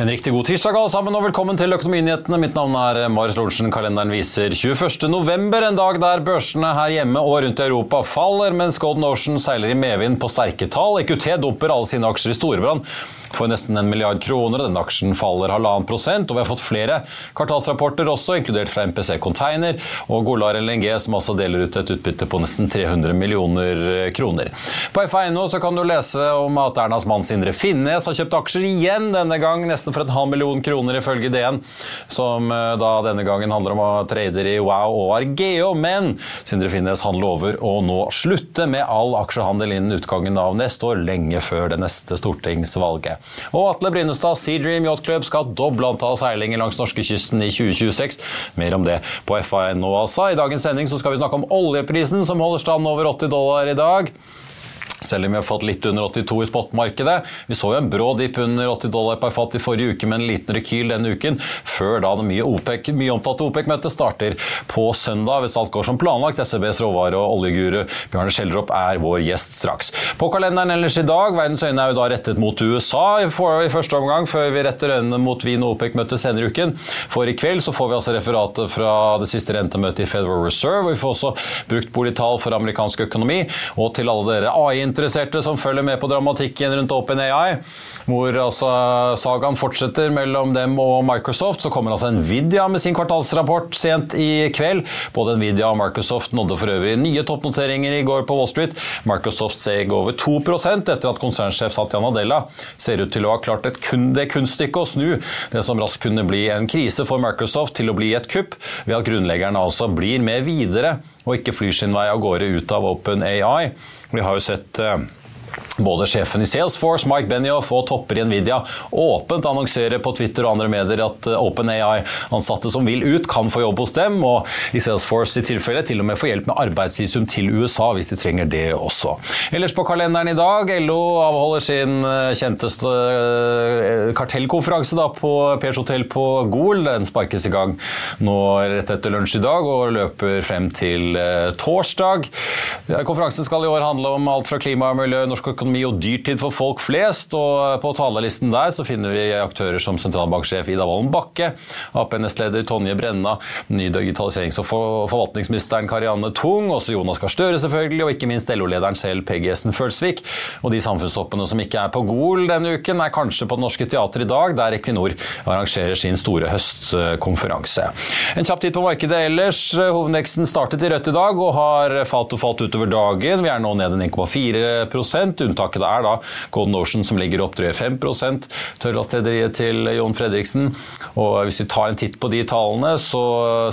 En riktig god tirsdag alle sammen, og velkommen til Økonominyhetene. Mitt navn er Marius Lorentzen. Kalenderen viser 21. november, en dag der børsene her hjemme og rundt i Europa faller, mens Golden Ocean seiler i medvind på sterke tall. EQT dumper alle sine aksjer i storbrann for nesten en milliard kroner. Denne aksjen faller halvannen prosent, og vi har fått flere kvartalsrapporter også, inkludert fra MPC Container og Golar LNG, som altså deler ut et utbytte på nesten 300 millioner kroner. På FA.no kan du lese om at Ernas mann Sindre Finnes har kjøpt aksjer igjen, denne gang nesten for en halv million kroner ifølge DN, som eh, da denne gangen handler om å trader i Wow og Argeo. Men Sindre Finnes han lover å nå slutte med all aksjehandel innen utgangen av neste år, lenge før det neste stortingsvalget. Og Atle Brynestad, Seadream Yacht Club skal doble antall seilinger langs norskekysten i 2026. Mer om det på FA.no, ASA. I dagens sending skal vi snakke om oljeprisen, som holder stand over 80 dollar i dag selv om vi har fått litt under 82 i spotmarkedet. Vi så jo en brå dipp under 80 dollar per fat i forrige uke, med en liten rekyl denne uken, før da det mye, OPEC, mye omtalte OPEC-møtet starter på søndag, hvis alt går som planlagt. SEBs råvare- og oljeguru Bjarne Schjelderup er vår gjest straks. På kalenderen ellers i dag, verdens øyne er jo da rettet mot USA i, første omgang, før vi retter øynene mot Wien og OPEC-møtet senere i uken. For i kveld så får vi altså referatet fra det siste rentemøtet i Federal Reserve, og vi får også brukt boligtall for amerikansk økonomi. Og til alle dere AI-interesserte interesserte som følger med på dramatikken rundt OpenAI, hvor altså sagaen fortsetter mellom dem og Microsoft, så kommer altså Nvidia med sin kvartalsrapport sent i kveld. Både Nvidia og Microsoft nådde for øvrig nye toppnoteringer i går på Wall Street. Microsoft seg over 2% etter at konsernsjef Satya Nadella ser ut til å ha klart kun, det kunststykket å snu det som raskt kunne bli en krise for Microsoft, til å bli et kupp, ved at grunnleggerne altså blir med videre og ikke flyr sin vei av gårde ut av OpenAI. Vi har jo sett eh, både sjefen i Salesforce, Mike Benioff, og topper i Nvidia åpent annonserer på Twitter og andre medier at eh, OpenAI-ansatte som vil ut, kan få jobb hos dem, og i Salesforce i tilfelle til og med få hjelp med arbeidsvisum til USA hvis de trenger det også. Ellers på kalenderen i dag, LO avholder sin eh, kjenteste eh, kartellkonferanse på Pers hotell på Gol. Den sparkes i gang nå rett etter lunsj i dag og løper frem til torsdag. Konferansen skal i år handle om alt fra klima og miljø, norsk økonomi økonomi og dyrtid for folk flest. og På talerlisten der så finner vi aktører som sentralbanksjef Ida Wolden Bakke, Ap-nestleder Tonje Brenna, ny digitaliserings- og forvaltningsministeren Karianne Tung, også Jonas Gahr Støre selvfølgelig, og ikke minst LO-lederen selv Peggy Essen Følsvik. Og de samfunnstoppene som ikke er på Gol denne uken, er kanskje på Det Norske Teatret i dag, der Equinor arrangerer sin store høstkonferanse. En kjapp titt på markedet ellers. Hovedveksten startet i rødt i dag og har falt og falt utover dagen. Vi er nå ned en 1,4 Unntaket er da Golden Ocean som ligger opp drøye 5 prosent. tørrlastrederiet til Jon Fredriksen. Og hvis vi tar en titt på de tallene, så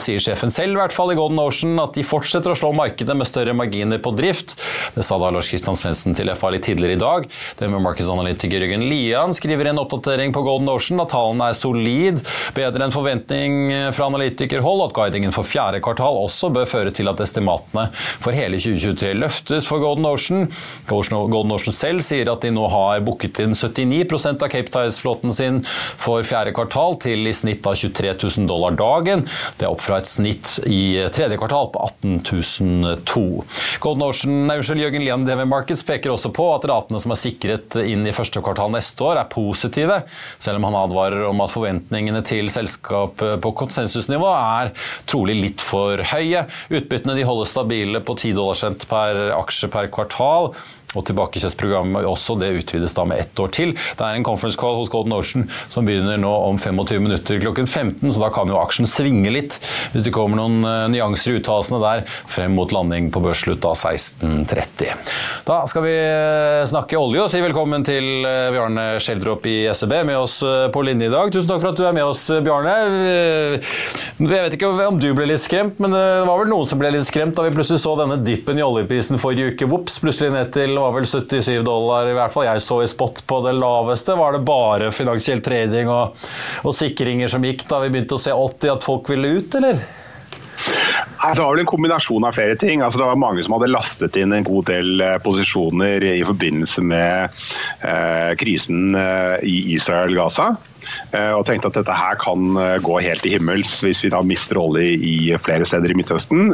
sier sjefen selv i hvert fall i Golden Ocean at de fortsetter å slå markedet med større marginer på drift. Det sa da Lars Kristian Svendsen til FA litt tidligere i dag. Det med markedsanalytiker Jørgen Lian skriver i en oppdatering på Golden Ocean at tallene er solid, bedre enn forventning fra analytikerhold, at guidingen for fjerde kvartal også bør føre til at estimatene for hele 2023 løftes for Golden Ocean. Golden Ocean selv sier at de nå har booket inn 79 av Cape Tides-flåten sin for fjerde kvartal til i snitt av 23 000 dollar dagen. Det er opp fra et snitt i tredje kvartal på 18 002. Golden Ocean, nei, unnskyld, Jørgen Lien DV Markets peker også på at ratene som er sikret inn i første kvartal neste år, er positive, selv om han advarer om at forventningene til selskapet på konsensusnivå er trolig litt for høye. Utbyttene de holder stabile på 10 dollarcent per aksje per kvartal. Og tilbakekjøpsprogrammet også, det utvides da med ett år til. Det er en conference call hos Golden Ocean som begynner nå om 25 minutter klokken 15, så da kan jo aksjen svinge litt hvis det kommer noen uh, nyanser i uttalelsene der frem mot landing på børsslutt da 16.30. Da skal vi uh, snakke olje og si velkommen til uh, Bjarne Skjeldrop i SEB med oss på linje i dag. Tusen takk for at du er med oss, Bjarne. Jeg vet ikke om du ble litt skremt, men det var vel noen som ble litt skremt da vi plutselig så denne dippen i oljeprisen forrige uke. Vops, plutselig ned til var vel 77 dollar, i hvert fall jeg så i spot på det laveste. Var det bare finansiell trading og, og sikringer som gikk da vi begynte å se 80 at folk ville ut, eller? Det var vel en kombinasjon av flere ting. Altså, det var Mange som hadde lastet inn en god del eh, posisjoner i forbindelse med eh, krisen eh, i Israel-Gaza. Eh, og tenkte at dette her kan eh, gå helt til himmels hvis vi da mister olje i flere steder i Midtøsten.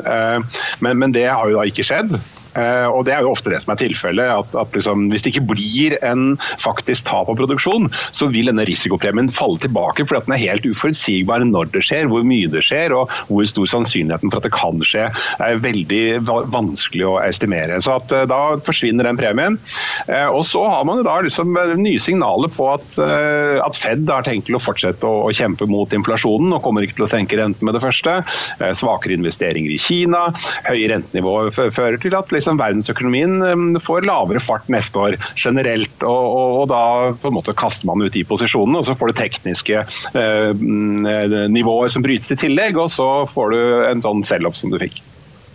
Men, men det har jo da ikke skjedd. Uh, og Det er jo ofte det som er tilfellet. at, at liksom, Hvis det ikke blir en faktisk tap av produksjon, så vil denne risikopremien falle tilbake. fordi at Den er helt uforutsigbar når det skjer, hvor mye det skjer og hvor stor sannsynligheten for at det kan skje. er veldig vanskelig å estimere. Så at, uh, Da forsvinner den premien. Uh, og Så har man jo da liksom nye signaler på at, at Fed har tenkt til å fortsette å, å kjempe mot inflasjonen og kommer ikke til å senke renten med det første. Svakere investeringer i Kina, høye rentenivåer fører til at liksom verdensøkonomien um, får lavere fart neste år generelt. Og, og, og, da på en måte kaster man ut de posisjonene, og så får du tekniske eh, nivåer som brytes i tillegg, og så får du en sånn sell-opp som du fikk.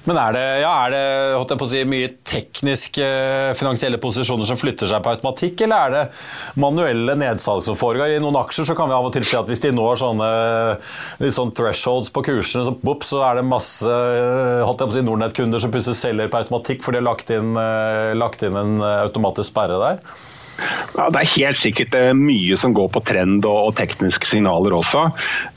Men er det, ja, er det holdt jeg på å si, mye tekniske eh, finansielle posisjoner som flytter seg på automatikk, eller er det manuelle nedsalg som foregår? I noen aksjer så kan vi av og til si at hvis de når sånne litt sånn thresholds på kursene, så, boop, så er det masse eh, holdt jeg på å si, Nordnett-kunder som plutselig selger på automatikk, for de har lagt inn, eh, lagt inn en automatisk sperre der. Ja, det er helt sikkert eh, mye som går på trend og, tekniske signaler også,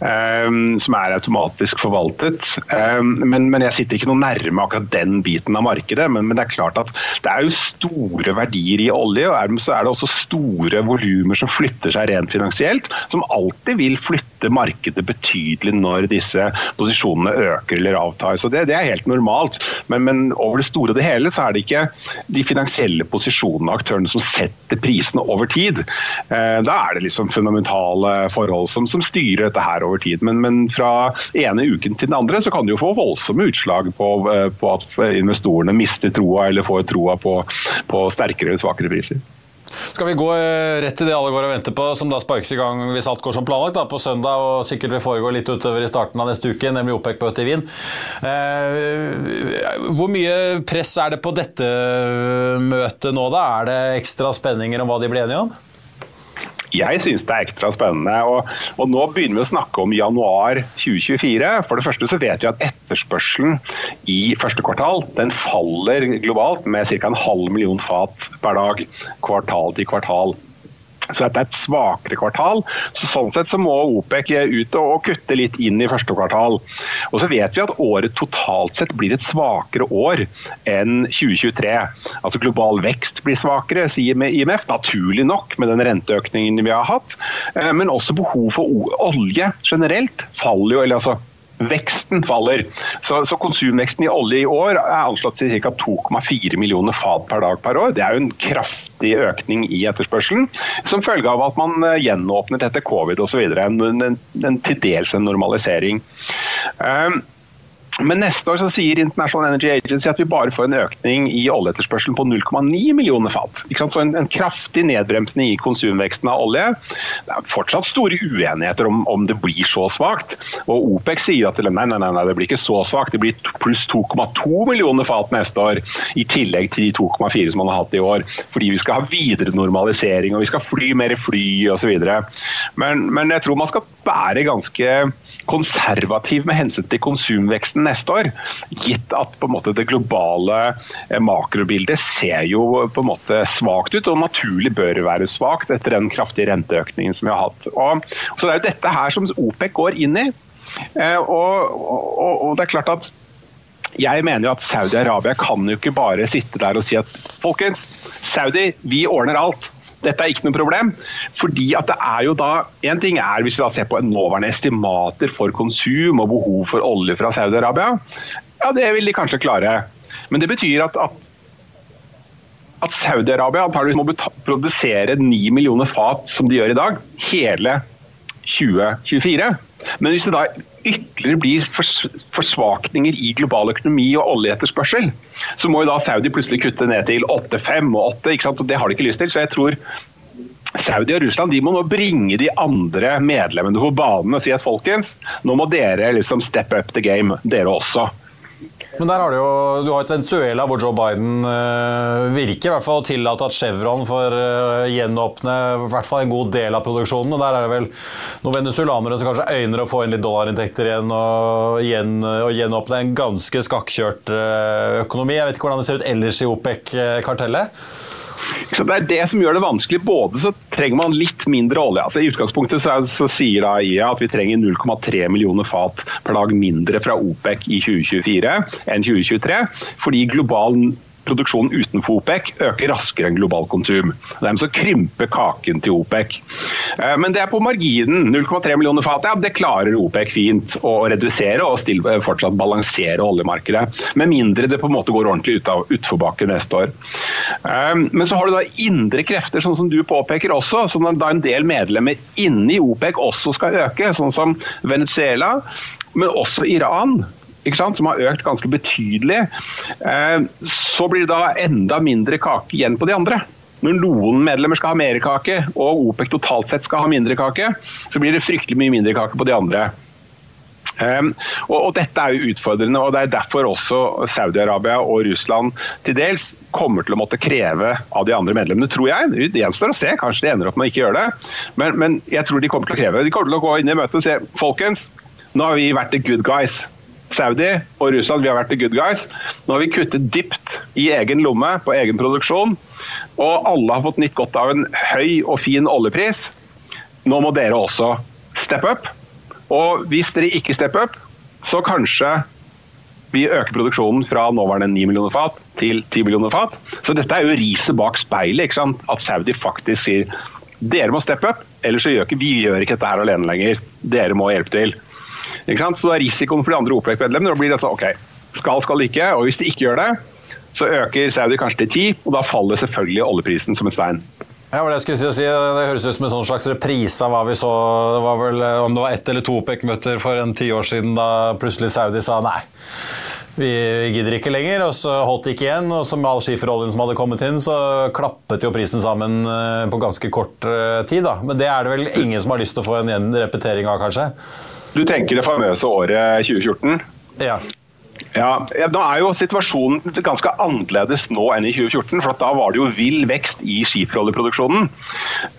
um, som er automatisk forvaltet. Um, men, men, jeg sitter ikke noe nærme akkurat den biten av markedet. Men, men, det er klart at det er jo store verdier i olje, og er, så er det også store volumer som flytter seg rent finansielt, som alltid vil flytte markedet betydelig når disse posisjonene øker eller avtar. Så det, det er helt normalt. Men, men over det store og det hele så er det ikke de finansielle posisjonene og aktørene som setter prisene over tid. Eh, da er det liksom fundamentale forhold som, som styrer dette her over tid. Men, men, fra ene uken til den andre så kan det jo få voldsomme utslag på, eh, på at investorene mister troa eller får troa på, på sterkere eller svakere priser. Skal vi gå eh, rett til det alle går og venter på, som da sparkes i gang hvis alt går som planlagt da, på søndag og sikkert vil foregå litt utover i starten av neste uke, nemlig OPEC-møtet i Wien. Eh, hvor mye press er det på dette møtet nå, da? Er det ekstra spenninger om hva de blir enige om? Jeg syns det er ekstra spennende. Og, og, nå begynner vi å snakke om januar 2024. For det første så vet vi at etterspørselen i første kvartal den faller globalt med ca. en halv million fat per dag kvartal til kvartal. Så dette er et svakere kvartal. Så sånn sett så må OPEC ut og kutte litt inn i første kvartal. Og så vet vi at året totalt sett blir et svakere år enn 2023. Altså global vekst blir svakere, sier IMF, naturlig nok med den renteøkningen vi har hatt. Eh, men også behov for olje generelt faller jo, eller altså Veksten faller. Så, så, Konsumveksten i olje i år er anslått til ca. 2,4 millioner fat per dag per år. Det er jo en kraftig økning i etterspørselen, som følge av at man eh, gjenåpnet etter covid osv. En, en, en, til dels en normalisering. Um, men neste år så sier International Energy Agency at vi bare får en økning i oljeetterspørselen på 0,9 millioner fat. Så en, en, kraftig nedbremsning i konsumveksten av olje. Det er fortsatt store uenigheter om, om det blir så svakt. Og OPEC sier at nei, nei, nei, det blir ikke så svakt. Det blir pluss 2,2 millioner fat neste år, i tillegg til de 2,4 som man har hatt i år. Fordi vi skal ha videre normalisering og vi skal fly mer fly osv. Men, men jeg tror man skal være ganske konservativ med hensyn til konsumveksten neste år. Gitt at på en måte det globale eh, makrobildet ser jo på en måte svakt ut, og naturlig bør være svakt etter den kraftige renteøkningen som vi har hatt. Og, så Det er jo dette her som OPEC går inn i. Eh, og, og, og det er klart at jeg mener jo at Saudi-Arabia kan jo ikke bare sitte der og si at folkens, Saudi, vi ordner alt. Dette er ikke noe problem. fordi at det er jo da, En ting er hvis vi da ser på nåværende estimater for konsum og behov for olje fra Saudi-Arabia. Ja, det vil de kanskje klare. Men det betyr at, at at Saudi-Arabia må produsere 9 millioner fat som de gjør i dag, hele 2024. Men hvis det da ytterligere blir forsvakninger i global økonomi og oljeetterspørsel, så må jo da Saudi plutselig kutte ned til 8-5 og 8. ikke sant? Og Det har de ikke lyst til. Så jeg tror Saudi og Russland de må nå bringe de andre medlemmene på banen og si at folkens, nå må dere liksom step up the game, dere også. Men der har du jo du har et Venezuela hvor Joe Biden uh, virker i hvert fall å tillate at Chevron får uh, gjenåpne i hvert fall en god del av produksjonen. og Der er det vel noen venezuelanere som kanskje øyner å få inn litt dollarinntekter igjen og, igjen, og gjenåpne en ganske skakkjørt økonomi. Jeg vet ikke hvordan det ser ut ellers i OPEC-kartellet? Så Det er det som gjør det vanskelig. Både så trenger man litt mindre olje. Altså I utgangspunktet så, så sier AIA at vi trenger 0,3 millioner fat per dag mindre fra OPEC i 2024 enn 2023. Fordi global produksjonen utenfor OPEC øker raskere enn global konsum. Dermed så krymper kaken til OPEC. Eh, men det er på marginen. 0,3 millioner fat ja, det klarer OPEC fint å redusere og stille, fortsatt balansere oljemarkedet. Med mindre det på en måte går ordentlig ut av utforbakke neste år. Eh, men så har du da indre krefter, sånn som du påpeker også, som da en del medlemmer inni OPEC også skal øke, sånn som Venezuela, men også Iran som har økt ganske betydelig, eh, så blir det da enda mindre kake igjen på de andre. Når noen medlemmer skal ha mer kake, og OPEC totalt sett skal ha mindre kake, så blir det fryktelig mye mindre kake på de andre. Um, og, og, Dette er jo utfordrende, og det er derfor også Saudi-Arabia og Russland til dels kommer til å måtte kreve av de andre medlemmene, tror jeg. Det gjenstår å se, kanskje de ender opp med å ikke gjøre det. Men, men, jeg tror de kommer til å kreve. De kommer til å gå inn i møtet og si folkens, nå har vi vært the good guys. Saudi og Russland vi har vært the good guys. Nå har vi kuttet dypt i egen lomme på egen produksjon. Og alle har fått nytt godt av en høy og fin oljepris. Nå må dere også steppe up. Og hvis dere ikke stepper up, så kanskje vi øker produksjonen fra nåværende 9 millioner fat til 10 millioner fat. Så dette er jo riset bak speilet. ikke sant? At Saudi faktisk sier dere må steppe up, ellers så gjør ikke vi gjør ikke dette her alene lenger. Dere må hjelpe til. Så da er risikoen for de andre OPEC-medlemmene blir det sånn OK, skal, skal ikke. Og hvis de ikke gjør det, så øker Saudi kanskje til 10, og da faller selvfølgelig oljeprisen som en stein. Ja, det, si, det høres ut som en sånn slags reprise av hva vi så det var vel, Om det var ett eller to OPEC-møter for en tiår siden da plutselig Saudi sa nei. Vi gidder ikke lenger, og så holdt det ikke igjen. Og som med all skiferoljen som hadde kommet inn, så klappet jo prisen sammen eh, på ganske kort eh, tid. da. Men det er det vel ingen som har lyst til å få en repetering av, kanskje? Du tenker det famøse året 2014? Ja. Ja, Nå er jo situasjonen ganske annerledes nå enn i 2014. for Da var det jo vill vekst i skiferoljeproduksjonen.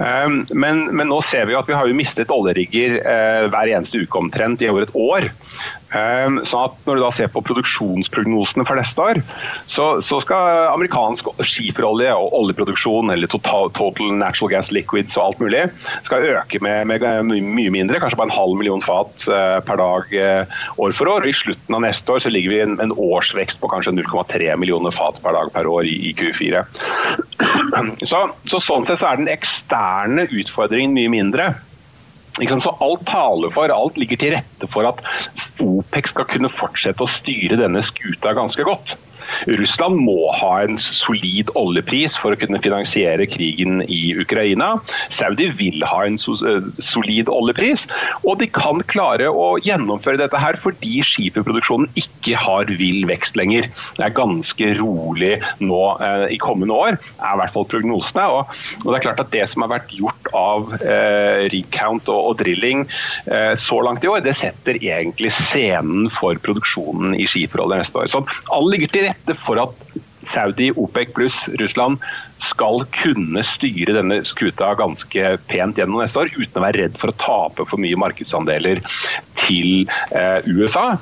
Ehm, men, men, nå ser vi jo at vi har jo mistet oljerigger eh, hver eneste uke omtrent i over et år. Sånn at Når du da ser på produksjonsprognosene for neste år, så, så skal amerikansk skiferolje og oljeproduksjon, eller total, total, natural gas liquids og alt mulig, skal øke med, med, mye mindre, kanskje bare en halv million fat uh, per dag uh, år for år. I slutten av neste år så ligger vi en, en årsvekst på kanskje 0,3 millioner fat per dag per år i, i Q4. Så, så, Sånn sett så er den eksterne utfordringen mye mindre. Så alt taler for, alt ligger til rette for at OPEC skal kunne fortsette å styre denne skuta ganske godt. Russland må ha en solid oljepris for å kunne finansiere krigen i Ukraina. Saudi vil ha en eh, solid oljepris, og de kan klare å gjennomføre dette her fordi skiferproduksjonen ikke har vill vekst lenger. Det er ganske rolig nå eh, i kommende år, er i hvert fall prognosene. Og, og, det er klart at det som har vært gjort av eh, rig count og, og drilling eh, så langt i år, det setter egentlig scenen for produksjonen i skiferolje neste år. Så alt ligger til rette for at Saudi, OPEC pluss Russland skal kunne styre denne skuta ganske pent gjennom neste år, uten å være redd for å tape for mye markedsandeler til eh, USA.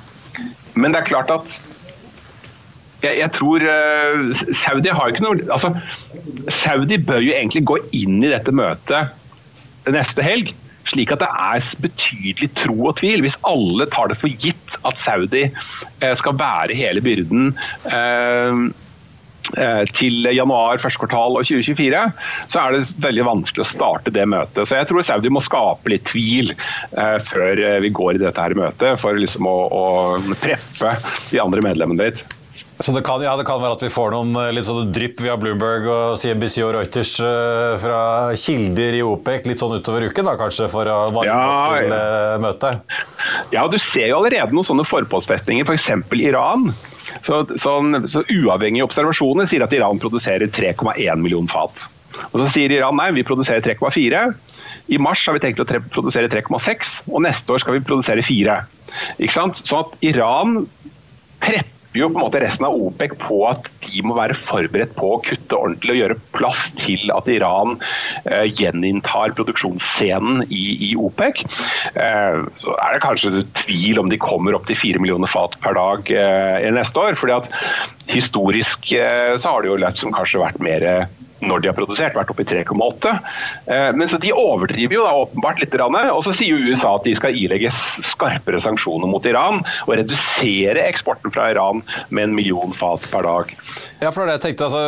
Men det er klart at jeg, jeg tror eh, Saudi har ikke noe altså, Saudi bør jo egentlig gå inn i dette møtet neste helg slik at det er betydelig tro og tvil. Hvis alle tar det for gitt at Saudi eh, skal bære hele byrden eh, eh, til januar, første kvartal og 2024, så er det veldig vanskelig å starte det møtet. Så jeg tror Saudi må skape litt tvil før vi går i dette her møtet, for liksom å, å preppe de andre medlemmene dit. Så det kan, ja, det kan, være at vi får noen eh, litt sånne drypp via Bloomberg og CNBC og Reuters uh, fra kilder i OPEC litt sånn utover uken, da kanskje, for å varme ja, opp til ja. møtet? Ja, du ser jo allerede noen sånne forpostfestninger, f.eks. For Iran. Så, sånn, så Uavhengige observasjoner sier at Iran produserer 3,1 million fat. Og Så sier Iran nei, vi produserer 3,4. I mars har vi tenkt å produsere 3,6, og neste år skal vi produsere 4. Ikke sant? Sånn at Iran prepper jo på en måte resten av OPEC på at de må være forberedt på å kutte ordentlig og gjøre plass til at Iran eh, gjeninntar produksjonsscenen i, i OPEC. Eh, så er det kanskje tvil om de kommer opp til fire millioner fat per dag eh, neste år. fordi at historisk eh, så har det jo lett som kanskje vært mer når de har produsert, vært oppe i 3,8. Eh, men så De overdriver jo da åpenbart litt. Og så sier USA at de skal ilegge skarpere sanksjoner mot Iran og redusere eksporten fra Iran med en million fat per dag. Ja, for Det jeg tenkte, altså,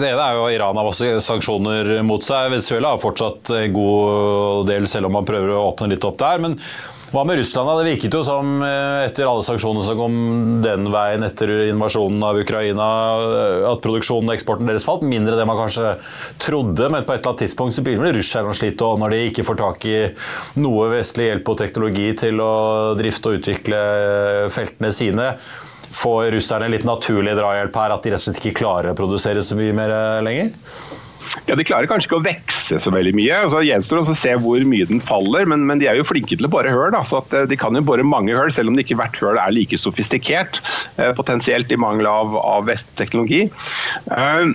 det ene er jo Iran har masse sanksjoner mot seg. Venezuela har fortsatt god del, selv om man prøver å åpne litt opp der. men hva med Russland? Det virket jo som eh, etter alle sanksjonene som kom den veien etter invasjonen av Ukraina, eh, at produksjonen og eksporten deres falt. Mindre enn det man kanskje trodde, men på et eller annet tidspunkt så begynner russerne å slite og når de ikke får tak i noe vestlig hjelp og teknologi til å drifte og utvikle eh, feltene sine. Får russerne litt naturlig drahjelp her, at de rett og slett ikke klarer å produsere så mye mer lenger? Ja, De klarer kanskje ikke å vekse så veldig mye. og så gjenstår det å se hvor mye den faller, men, men, de er jo flinke til å bore høl. så at eh, De kan jo bore mange høl, selv om ikke hvert høl er like sofistikert. Eh, potensielt i mangel av, av vestteknologi. Eh,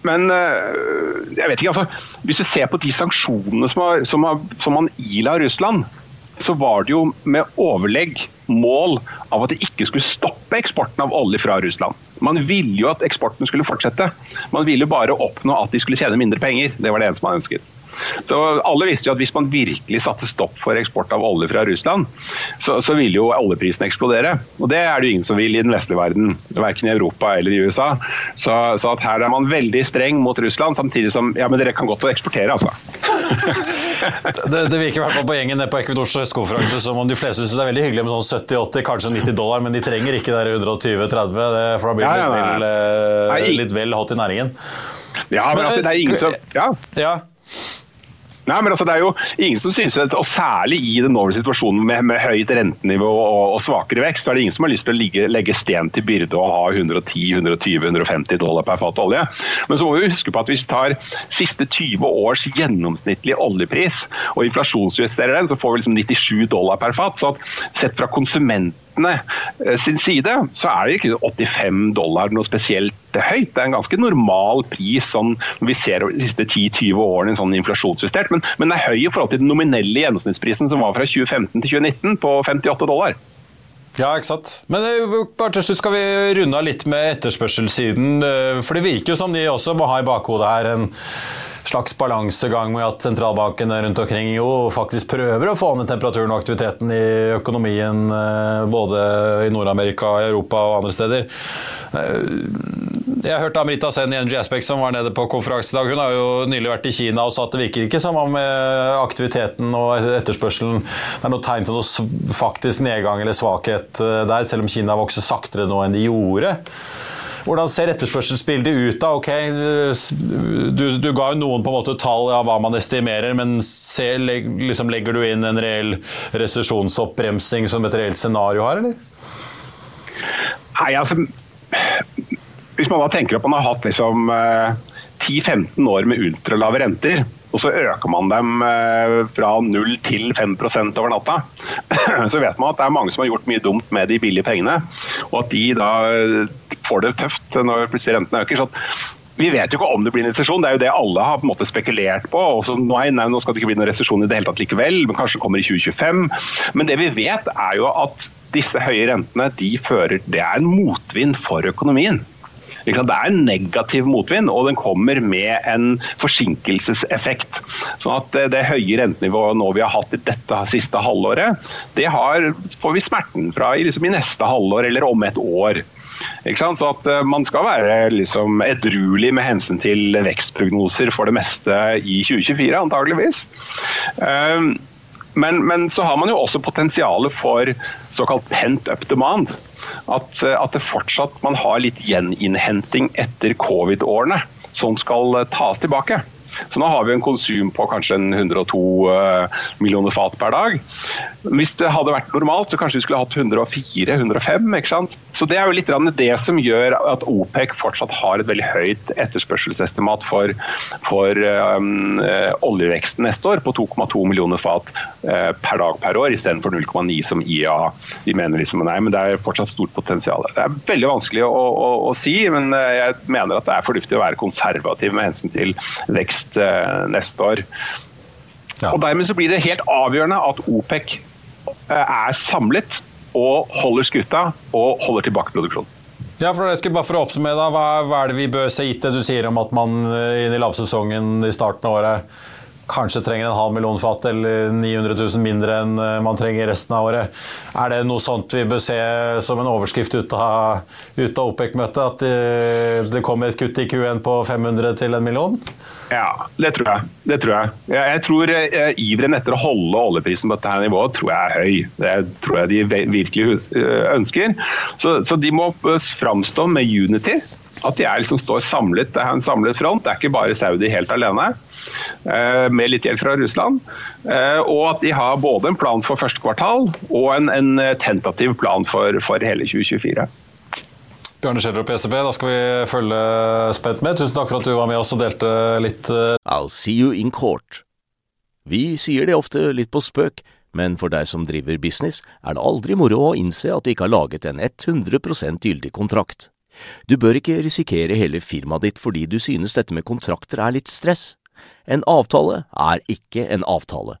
men jeg vet ikke, altså, hvis du ser på de sanksjonene som, har, som, har, som man ila Russland, så var det jo med overlegg mål av at det ikke skulle stoppe eksporten av olje fra Russland. Man ville jo at eksporten skulle fortsette. Man ville bare oppnå at de skulle tjene mindre penger. Det var det eneste man ønsket. Så Alle visste jo at hvis man virkelig satte stopp for eksport av olje fra Russland, så, så ville jo oljeprisen eksplodere. Og det er det jo ingen som vil i den vestlige verden, verken i Europa eller i USA. Så, så at her er man veldig streng mot Russland, samtidig som ja, men dere kan godt eksportere, altså. Det, det, virker i hvert fall på gjengen på Equinors høstkonferanse som om de fleste syns det er veldig hyggelig med sånn 70-80, kanskje 90 dollar, men de trenger ikke der 120-30, for da blir det litt, vel, litt vel hot i næringen. Ja, men altså, det er ingen som ja. ja. Nei, men altså, det er jo ingen som synes at, og Særlig i den nåværende situasjonen med, med, høyt rentenivå og, og, svakere vekst, så er det ingen som har lyst til å ligge, legge sten til byrde og ha 110-120-150 dollar per fat olje. Men så må vi huske på at hvis vi tar siste 20 års gjennomsnittlig oljepris og inflasjonsjusterer den, så får vi liksom 97 dollar per fat. så at Sett fra konsument sin side, så er det ikke 85 dollar noe spesielt høyt. Det er en ganske normal pris sånn, vi ser de siste 10-20 årene sånn inflasjonsjustert, men, men det er høy i forhold til den nominelle gjennomsnittsprisen som var fra 2015 til 2019 på 58 dollar. Ja, ikke sant. Men eh, bare til slutt skal vi runde av litt med etterspørselssiden. Eh, for det virker jo som de også må ha i bakhodet her en slags balansegang med at sentralbankene rundt omkring jo faktisk prøver å få ned temperaturen og aktiviteten i økonomien eh, både i Nord-Amerika, Europa og andre steder. Jeg hørte Amrita Sen i NG Aspect som var nede på konferanse i dag. Hun har jo nylig vært i Kina og sa at det virker ikke som om aktiviteten og etterspørselen det er noe tegn til noe faktisk nedgang eller svakhet der, selv om Kina vokser saktere nå enn de gjorde. Hvordan ser etterspørselsbildet ut da? Ok, du, du, ga jo noen på en måte tall av hva man estimerer, men se, liksom, legger du inn en reell resesjonsoppbremsing som et reelt scenario her, eller? Nei, altså Hvis man da tenker at man har hatt liksom 10-15 eh, år med ultralave renter, og så øker man dem eh, fra 0 til 5 over natta, så vet man at det er mange som har gjort mye dumt med de billige pengene, og at de da eh, får det tøft når plutselig rentene øker. så vi vet jo ikke om det blir en resesjon, det er jo det alle har på en måte spekulert på. Også, nei, nei, nå skal det ikke bli noen resesjon i det hele tatt likevel, men kanskje det kommer i 2025. Men det vi vet er jo at disse høye rentene de fører, det er en motvind for økonomien. Det er en negativ motvind, og den kommer med en forsinkelseseffekt. Sånn at Det høye rentenivået nå vi har hatt i dette siste halvåret, det har, får vi smerten fra liksom i neste halvår eller om et år. Så at eh, Man skal være liksom edruelig med hensyn til vekstprognoser for det meste i 2024, antageligvis. Ehm, men, men, så har man jo også potensialet for såkalt pent up demand. At, eh, at det fortsatt man har litt gjeninnhenting etter covid-årene som skal eh, tas tilbake. Så nå har vi en konsum på kanskje 102 eh, millioner fat per dag. Hvis det hadde vært normalt, så kanskje vi skulle hatt 104-105. ikke sant? Så Det er jo litt det som gjør at OPEC fortsatt har et veldig høyt etterspørselsestimat for, for um, oljeveksten neste år, på 2,2 millioner fat per dag per år, istedenfor 0,9 som IA. De mener liksom nei, men det er fortsatt stort potensial. Det er veldig vanskelig å, å, å si, men jeg mener at det er fornuftig å være konservativ med hensyn til vekst vekst eh, neste år. Ja. Og Dermed så blir det helt avgjørende at OPEC eh, er samlet og holder skuta og holder tilbake produksjonen. Ja, for, jeg bare for å oppsummere da, hva, hva, er det vi bør se gitt det du sier om at man eh, i lavsesongen i starten av året kanskje trenger en halv million fat eller 900 000 mindre enn eh, man trenger resten av året. Er det noe sånt vi bør se som en overskrift ut av, ut av OPEC-møtet? At det, det, kommer et kutt i Q1 på 500 til en million? Ja, det tror jeg. Det tror jeg. jeg tror eh, Iveren etter å holde oljeprisen på dette nivået tror jeg er høy. Det tror jeg de virkelig eh, ønsker. Så, så de må framstå med unity. At de er liksom står samlet. Det er en samlet front. Det er ikke bare Saudi helt alene. Eh, med litt hjelp fra Russland. Eh, og at de har både en plan for første kvartal og en, en tentativ plan for, for hele 2024. Bjarne Schjelderup i SEB, da skal vi følge spent med. Tusen takk for at du var med oss og delte litt. Eh, I'll see you in court. Vi sier det ofte litt på spøk, men for deg som driver business, er det aldri moro å innse at du ikke har laget en 100% gyldig kontrakt. Du bør ikke risikere hele firmaet ditt fordi du synes dette med kontrakter er litt stress. En avtale er ikke en avtale.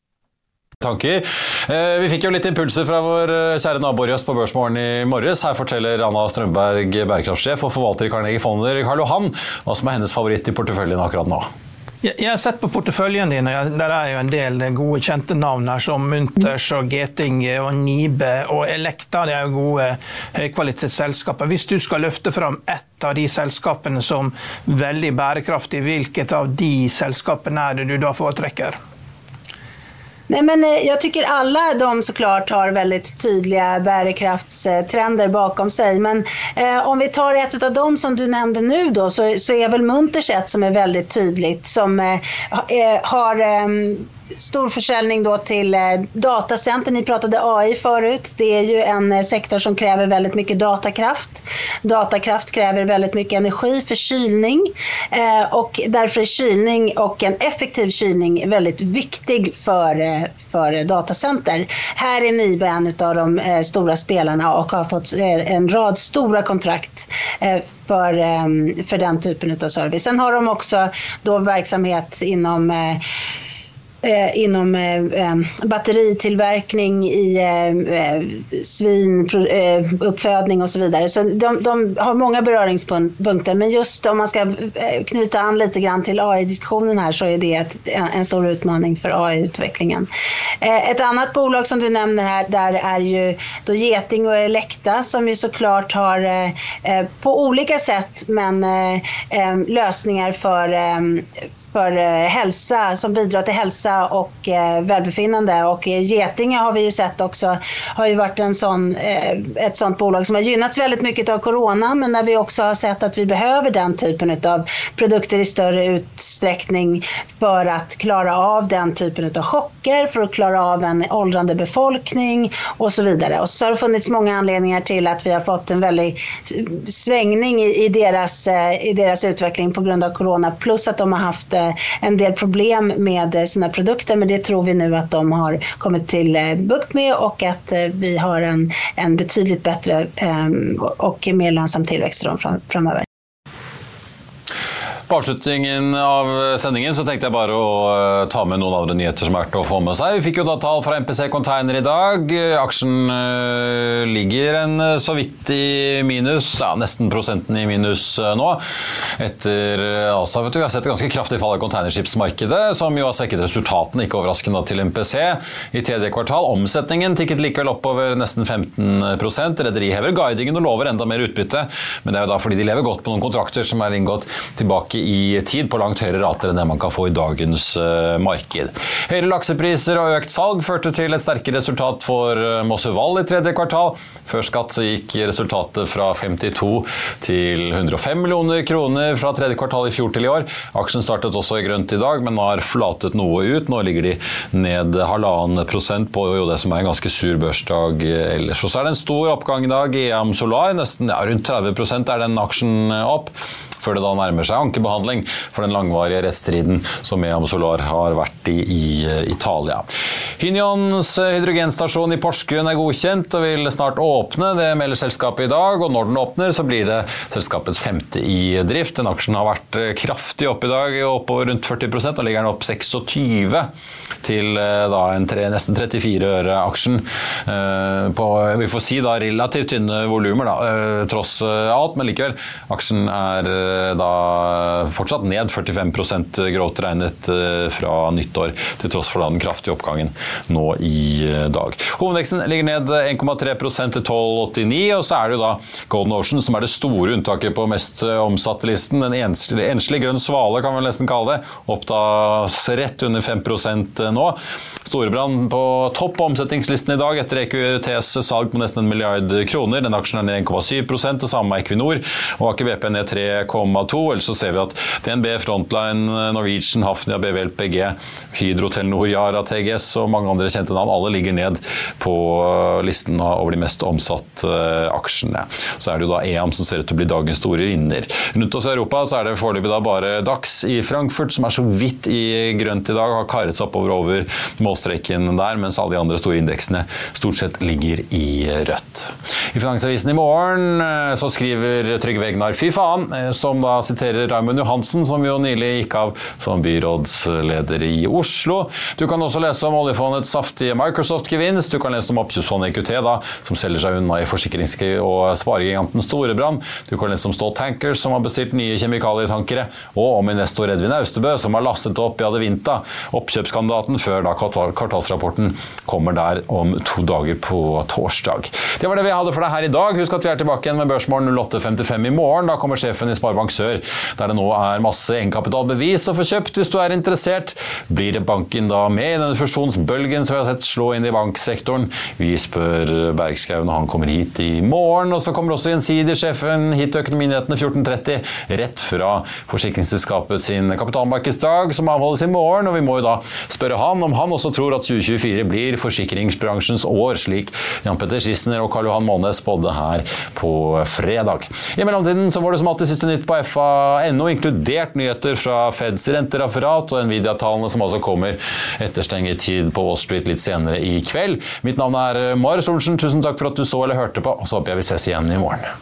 tanker. Eh, vi fikk jo litt impulser fra vår eh, kjære nabo i på Børsmorgen i morges. Her forteller Anna Strømberg, bærekraftsjef og forvalter i Carnegie Fonder, Karl Johan, hva som er hennes favoritt i porteføljen akkurat nå. Jeg har sett på porteføljen din, og der er jo en del gode, kjente navn her, som Munters og Geting og Nibe og Elekta. Det er jo gode høykvalitetsselskaper. Hvis du skal løfte fram ett av de selskapene som veldig bærekraftig, hvilket av de selskapene er det du da foretrekker? Nej, men eh, jag tycker alla de såklart har väldigt tydliga bärkraftstrender bakom sig. Men eh, om vi tar ett av dem som du nämnde nu då så, så är väl Munters ett som är väldigt tydligt som eh, eh har eh, stor då till eh, datacenter. Ni pratade AI förut. Det är ju en eh, sektor som kräver väldigt mycket datakraft. Datakraft kräver väldigt mycket energi för kylning eh, och därför är kylning och en effektiv kylning väldigt viktig för, för datacenter. Här är Nibe en av de stora spelarna och har fått en rad stora kontrakt för, för den typen av service. Sen har de också då verksamhet inom inom eh, eh, batteritillverkning, i eh, eh svinuppfödning eh, och så vidare. Så de, de, har många beröringspunkter. Men just om man ska eh, knyta an lite grann till AI-diskussionen här så är det ett, en, stor utmaning för AI-utvecklingen. ett annat bolag som du nämner här, där är ju då Geting och Elekta som ju såklart har på olika sätt men lösningar för för eh, hälsa, som bidrar till hälsa och eh, välbefinnande. Och Getinge har vi ju sett också, har ju varit en sån, eh, ett sånt bolag som har gynnats väldigt mycket av corona, men när vi också har sett att vi behöver den typen av produkter i större utsträckning för att klara av den typen av chocker, för att klara av en åldrande befolkning och så vidare. Och så har det funnits många anledningar till att vi har fått en väldig svängning i, i, deras, i deras utveckling på grund av corona, plus att de har haft en del problem med sina produkter men det tror vi nu att de har kommit till eh, bukt med och att eh, vi har en, en betydligt bättre och mer lönsam tillväxt framöver. På avslutningen av sendingen så tenkte jeg bare å eh, ta med noen andre nyheter som er verdt å få med seg. Vi fikk jo da tall fra MPC Container i dag. Aksjen eh, ligger en eh, så vidt i minus, ja, nesten prosenten i minus nå. Etter altså, vet du, Vi har sett et ganske kraftig fall i containerskipsmarkedet, som jo har svekket resultatene, ikke overraskende, til MPC i tredje kvartal. Omsetningen tikket likevel oppover nesten 15 Rederiet hever guidingen og lover enda mer utbytte, men det er jo da fordi de lever godt på noen kontrakter som er inngått tilbake i tid på langt høyere rater enn det man kan få i dagens marked. Høyere laksepriser og økt salg førte til et sterkere resultat for Mosseval i tredje kvartal. Før skatt gikk resultatet fra 52 til 105 millioner kroner fra tredje kvartal i fjor til i år. Aksjen startet også i grønt i dag, men har flatet noe ut. Nå ligger de ned halvannen prosent på det som er en ganske sur børsdag ellers. Og så er det en stor oppgang i dag i Am Solar. Nesten ja, rundt 30% er den aksjen opp før det da nærmer seg ankebehandling for den langvarige rettsstriden som Eam Solar har vært i i Italia. Hynions hydrogenstasjon i Porsgrunn er godkjent og vil snart åpne. Det melder selskapet i dag, og når den åpner, så blir det selskapets femte i drift. Den aksjen har vært kraftig opp i dag, oppover rundt 40% og ligger den opp 26 til eh, da en tre, nesten 34 øre aksjen. Eh, vi får si da relativt tynne volumer, eh, tross alt, men likevel. Aksjen er da fortsatt ned 45 grovt regnet fra nyttår, til tross for den kraftige oppgangen nå i dag. Hovedveksten ligger ned 1,3% til 12,89, og så er det jo da Golden Ocean som er det store unntaket på mest omsatte listen. En enslig, grønn svale, kan vi nesten kalle det. Opptas rett under 5 nå. Storebrand på topp på omsetningslisten i dag etter EQTs salg på nesten en milliard kroner. Den aksjen er ned 1,7 det samme med Equinor. Og Aker BP ned 3,2 Ellers så ser vi at DNB, Frontline, Norwegian, Hafnia, BVLPG, Hydro, Telenor, Yara, TGS og mange andre kjente navn, alle ligger ned på listen over de mest omsatte aksjene. Så er det jo da EAM som ser ut til å bli dagens store vinner. Rundt oss i Europa så er det foreløpig da bare Dax i Frankfurt, som er så vidt i grønt i dag, har karet seg oppover over målstreken der, mens alle de andre store indeksene stort sett ligger i rødt. I Finansavisen i morgen eh, så skriver Trygve Egnar 'fy faen', eh, som da siterer Raymond Johansen, som jo nylig gikk av som byrådsleder i Oslo. Du kan også lese om oljefondets saftige Microsoft-gevinst. Du kan lese om oppkjøpsfondet EQT, da, som selger seg unna i forsikrings- og sparegiganten Storebrand. Du kan lese om Stolt Tankers, som har bestilt nye kjemikalietankere, og om investor Edvin Austebø, som har lastet opp i Adevinta, oppkjøpskandidaten før da kvartalsrapporten kommer der om to dager på torsdag. Det var det vi hadde for deg her i dag. Husk at vi er tilbake igjen med Børsmorgen 08.55 i morgen. Da kommer sjefen i Sparebank Sør, der det nå er masse egenkapitalbevis å få kjøpt hvis du er interessert. Blir banken da med i denne fusjonsbølgen som vi har sett slå inn i banksektoren? Vi spør Bergskau når han kommer hit i morgen. Og så kommer også Gjensidig-sjefen hit til Økonominyhetene 14.30, rett fra forsikringsselskapet sin kapitalmarkedsdag, som avholdes i morgen. Og vi må jo da spørre han om han også tror at 2024 blir forsikringsbransjens år, slik Jan Petter Schissner og Karl Johan Månes spådde her på fredag. I mellomtiden så var det som alltid siste nytt på fa.no, inkludert nyheter fra Feds rentereferat og Nvidia-tallene som altså kommer etter stengetid Wall Street litt senere i kveld. Mitt navn er Marius Olsen, tusen takk for at du så eller hørte på, og så håper jeg vi ses igjen i morgen.